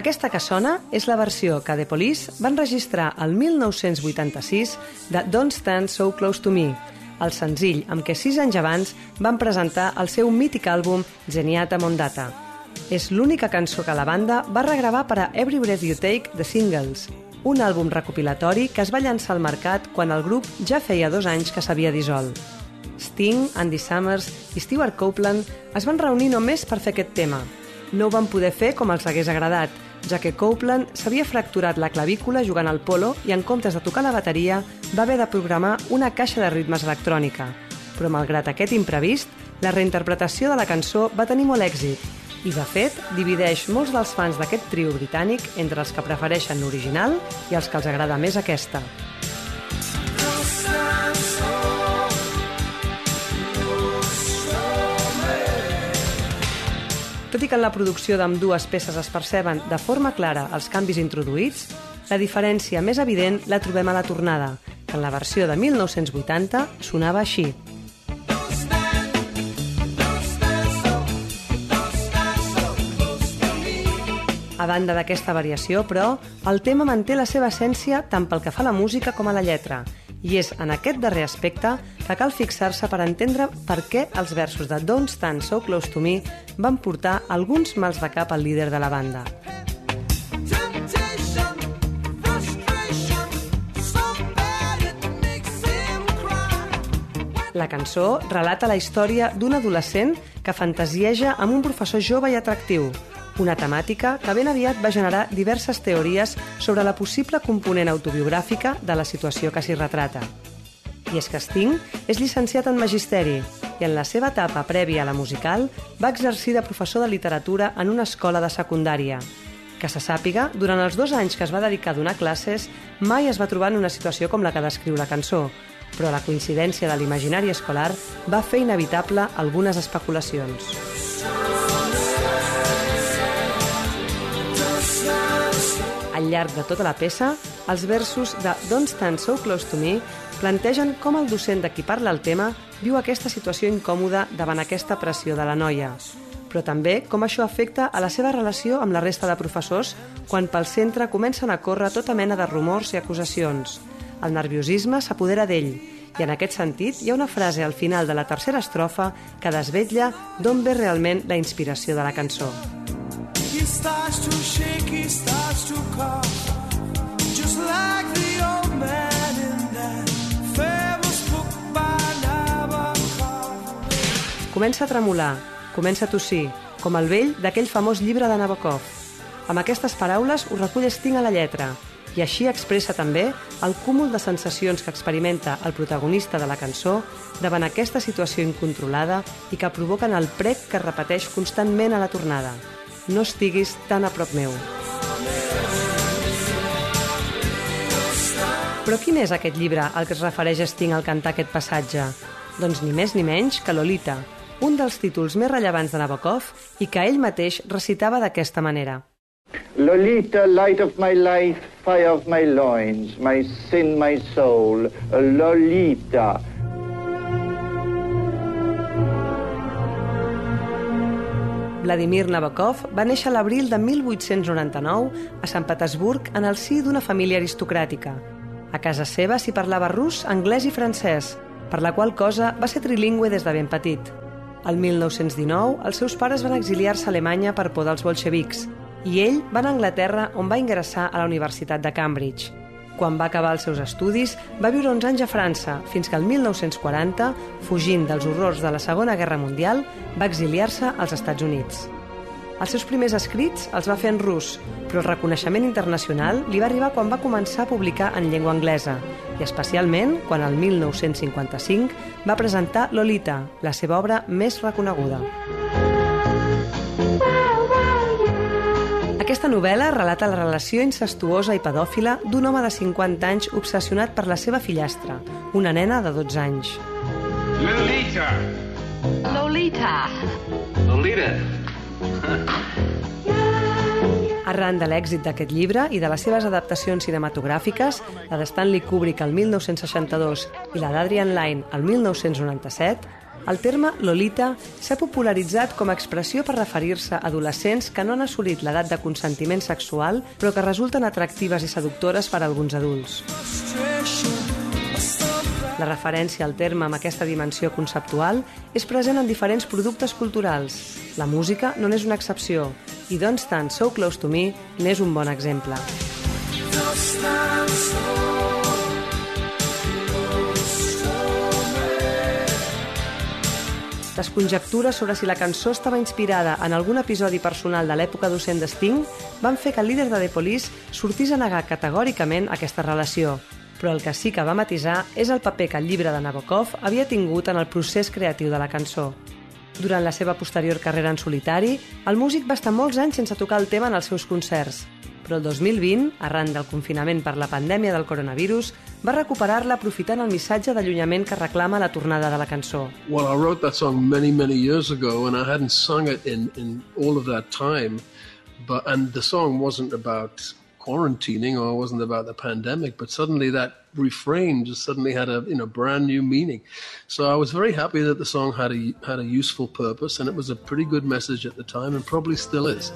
Aquesta que sona és la versió que The Police van registrar el 1986 de Don't Stand So Close to Me, el senzill amb què sis anys abans van presentar el seu mític àlbum Geniata Mondata. És l'única cançó que la banda va regravar per a Every Breath You Take The Singles, un àlbum recopilatori que es va llançar al mercat quan el grup ja feia dos anys que s'havia dissolt. Sting, Andy Summers i Stewart Copeland es van reunir només per fer aquest tema. No ho van poder fer com els hagués agradat, ja que Copeland s'havia fracturat la clavícula jugant al polo i en comptes de tocar la bateria va haver de programar una caixa de ritmes electrònica. Però malgrat aquest imprevist, la reinterpretació de la cançó va tenir molt èxit i, de fet, divideix molts dels fans d'aquest trio britànic entre els que prefereixen l'original i els que els agrada més aquesta. Tot i que en la producció d'amb dues peces es perceben de forma clara els canvis introduïts, la diferència més evident la trobem a la tornada, que en la versió de 1980 sonava així. A banda d'aquesta variació, però, el tema manté la seva essència tant pel que fa a la música com a la lletra, i és en aquest darrer aspecte que cal fixar-se per entendre per què els versos de Don't Stand So Close to Me van portar alguns mals de cap al líder de la banda. La cançó relata la història d'un adolescent que fantasieja amb un professor jove i atractiu, una temàtica que ben aviat va generar diverses teories sobre la possible component autobiogràfica de la situació que s'hi retrata. I és que Sting és llicenciat en Magisteri i en la seva etapa prèvia a la musical va exercir de professor de literatura en una escola de secundària. Que se sàpiga, durant els dos anys que es va dedicar a donar classes, mai es va trobar en una situació com la que descriu la cançó, però la coincidència de l'imaginari escolar va fer inevitable algunes especulacions. Al llarg de tota la peça, els versos de Don't Stand So Close to Me plantegen com el docent de qui parla el tema viu aquesta situació incòmoda davant aquesta pressió de la noia, però també com això afecta a la seva relació amb la resta de professors quan pel centre comencen a córrer tota mena de rumors i acusacions. El nerviosisme s'apodera d'ell i en aquest sentit hi ha una frase al final de la tercera estrofa que desvetlla d'on ve realment la inspiració de la cançó. To shake, to cough. Just like the old man in that Comença a tremolar, comença a tossir, com el vell d'aquell famós llibre de Nabokov. Amb aquestes paraules ho recull Sting a la lletra, i així expressa també el cúmul de sensacions que experimenta el protagonista de la cançó davant aquesta situació incontrolada i que provoquen el prec que repeteix constantment a la tornada no estiguis tan a prop meu. Però quin és aquest llibre al que es refereix Sting al cantar aquest passatge? Doncs ni més ni menys que Lolita, un dels títols més rellevants de Nabokov i que ell mateix recitava d'aquesta manera. Lolita, light of my life, fire of my loins, my sin, my soul, Lolita, Vladimir Nabokov va néixer l'abril de 1899 a Sant Petersburg en el si d'una família aristocràtica. A casa seva s'hi parlava rus, anglès i francès, per la qual cosa va ser trilingüe des de ben petit. El 1919, els seus pares van exiliar-se a Alemanya per por dels bolxevics i ell va a Anglaterra on va ingressar a la Universitat de Cambridge. Quan va acabar els seus estudis, va viure uns anys a França, fins que el 1940, fugint dels horrors de la Segona Guerra Mundial, va exiliar-se als Estats Units. Els seus primers escrits els va fer en rus, però el reconeixement internacional li va arribar quan va començar a publicar en llengua anglesa, i especialment quan el 1955 va presentar Lolita, la seva obra més reconeguda. Aquesta novel·la relata la relació incestuosa i pedòfila d'un home de 50 anys obsessionat per la seva fillastra, una nena de 12 anys. Lolita! Lolita. Lolita! Arran de l'èxit d'aquest llibre i de les seves adaptacions cinematogràfiques, la de Stanley Kubrick el 1962 i la d'Adrian Lyne el 1997, el terme Lolita s'ha popularitzat com a expressió per referir-se a adolescents que no han assolit l'edat de consentiment sexual però que resulten atractives i seductores per a alguns adults. La referència al terme amb aquesta dimensió conceptual és present en diferents productes culturals. La música no n'és una excepció i Don't Stand So Close to Me n'és un bon exemple. Les conjectures sobre si la cançó estava inspirada en algun episodi personal de l'època docent de Sting van fer que el líder de The Police sortís a negar categòricament aquesta relació. Però el que sí que va matisar és el paper que el llibre de Nabokov havia tingut en el procés creatiu de la cançó. Durant la seva posterior carrera en solitari, el músic va estar molts anys sense tocar el tema en els seus concerts, però el 2020, arran del confinament per la pandèmia del coronavirus, va recuperar-la aprofitant el missatge d'allunyament que reclama la tornada de la cançó. Well, I wrote that song many, many years ago, and I hadn't sung it in, in all of that time. But and the song wasn't about quarantining or wasn't about the pandemic, but suddenly that refrain just suddenly had a you know brand new meaning. So I was very happy that the song had a had a useful purpose, and it was a pretty good message at the time, and probably still is.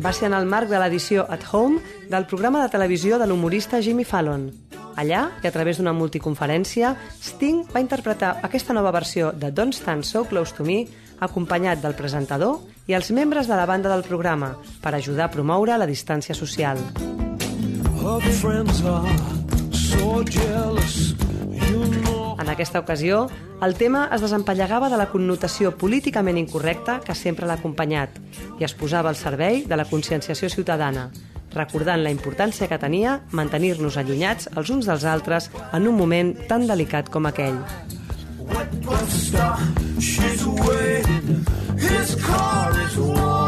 Va ser en el marc de l'edició At Home del programa de televisió de l'humorista Jimmy Fallon. Allà, i a través d'una multiconferència, Sting va interpretar aquesta nova versió de Don't Stand So Close to Me acompanyat del presentador i els membres de la banda del programa per ajudar a promoure la distància social. En aquesta ocasió, el tema es desempallegava de la connotació políticament incorrecta que sempre l'ha acompanyat i es posava al servei de la conscienciació ciutadana, recordant la importància que tenia mantenir-nos allunyats els uns dels altres en un moment tan delicat com aquell. She's waiting. His car is warm